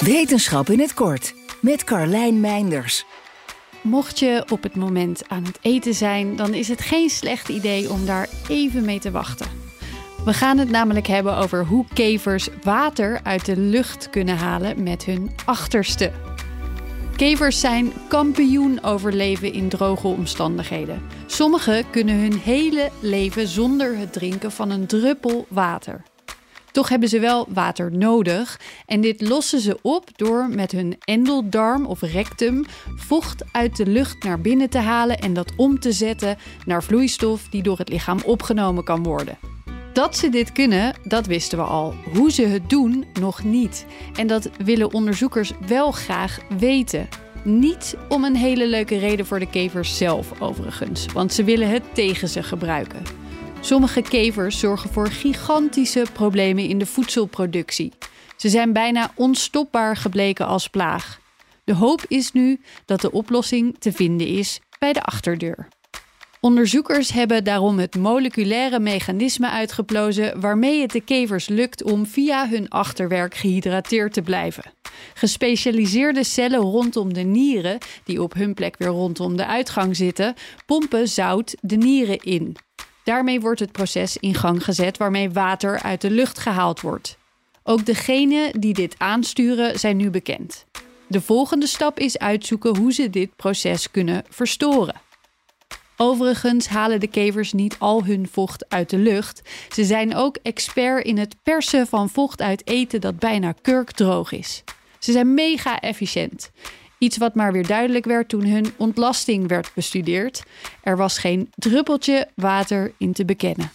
Wetenschap in het kort met Carlijn Meinders. Mocht je op het moment aan het eten zijn, dan is het geen slecht idee om daar even mee te wachten. We gaan het namelijk hebben over hoe kevers water uit de lucht kunnen halen met hun achterste. Kevers zijn kampioen overleven in droge omstandigheden. Sommigen kunnen hun hele leven zonder het drinken van een druppel water. Toch hebben ze wel water nodig en dit lossen ze op door met hun endeldarm of rectum vocht uit de lucht naar binnen te halen en dat om te zetten naar vloeistof die door het lichaam opgenomen kan worden. Dat ze dit kunnen, dat wisten we al. Hoe ze het doen, nog niet. En dat willen onderzoekers wel graag weten. Niet om een hele leuke reden voor de kevers zelf, overigens, want ze willen het tegen ze gebruiken. Sommige kevers zorgen voor gigantische problemen in de voedselproductie. Ze zijn bijna onstopbaar gebleken als plaag. De hoop is nu dat de oplossing te vinden is bij de achterdeur. Onderzoekers hebben daarom het moleculaire mechanisme uitgeplozen waarmee het de kevers lukt om via hun achterwerk gehydrateerd te blijven. Gespecialiseerde cellen rondom de nieren, die op hun plek weer rondom de uitgang zitten, pompen zout de nieren in. Daarmee wordt het proces in gang gezet waarmee water uit de lucht gehaald wordt. Ook degenen die dit aansturen zijn nu bekend. De volgende stap is uitzoeken hoe ze dit proces kunnen verstoren. Overigens halen de kevers niet al hun vocht uit de lucht. Ze zijn ook expert in het persen van vocht uit eten dat bijna kurkdroog is. Ze zijn mega efficiënt. Iets wat maar weer duidelijk werd toen hun ontlasting werd bestudeerd. Er was geen druppeltje water in te bekennen.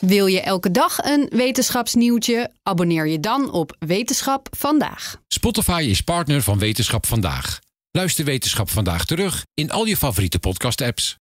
Wil je elke dag een wetenschapsnieuwtje? Abonneer je dan op Wetenschap vandaag. Spotify is partner van Wetenschap vandaag. Luister Wetenschap vandaag terug in al je favoriete podcast-apps.